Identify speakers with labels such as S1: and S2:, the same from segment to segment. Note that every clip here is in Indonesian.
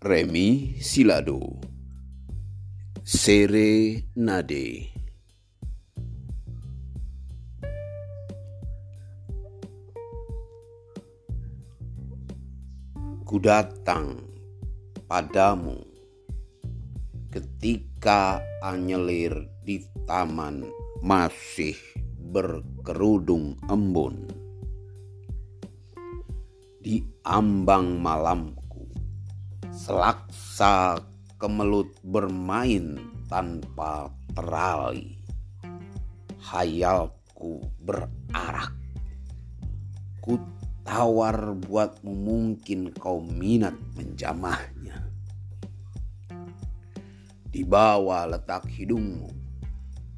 S1: Remi Silado. Serenade Ku datang padamu ketika anyelir di taman masih berkerudung embun. Di ambang malamku selaksa kemelut bermain tanpa terali hayalku berarak. Ku tawar buatmu mungkin kau minat menjamahnya. Di bawah letak hidungmu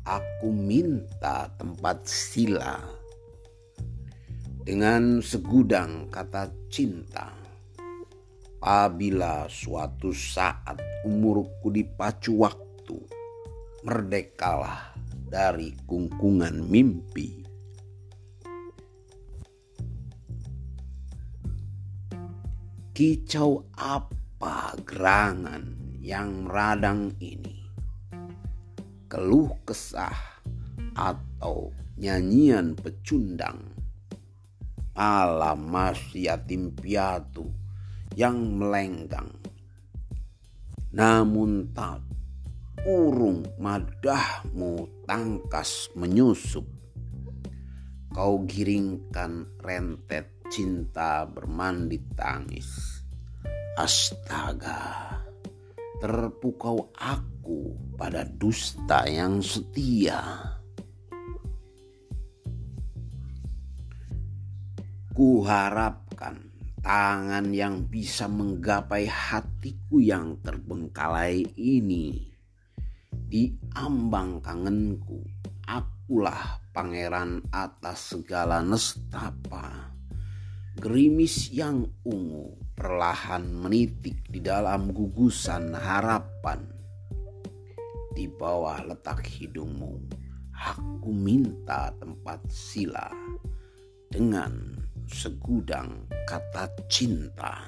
S1: aku minta tempat sila. Dengan segudang kata cinta. Apabila suatu saat umurku dipacu waktu, merdekalah dari kungkungan mimpi. Kicau apa gerangan yang meradang ini? Keluh kesah atau nyanyian pecundang alam mas yatim piatu yang melenggang. Namun tak urung madahmu tangkas menyusup. Kau giringkan rentet cinta bermandi tangis. Astaga, terpukau aku pada dusta yang setia. Kuharapkan tangan yang bisa menggapai hatiku yang terbengkalai ini. Di ambang kangenku, akulah pangeran atas segala nestapa. Gerimis yang ungu perlahan menitik di dalam gugusan harapan. Di bawah letak hidungmu, aku minta tempat sila dengan segudang kata cinta.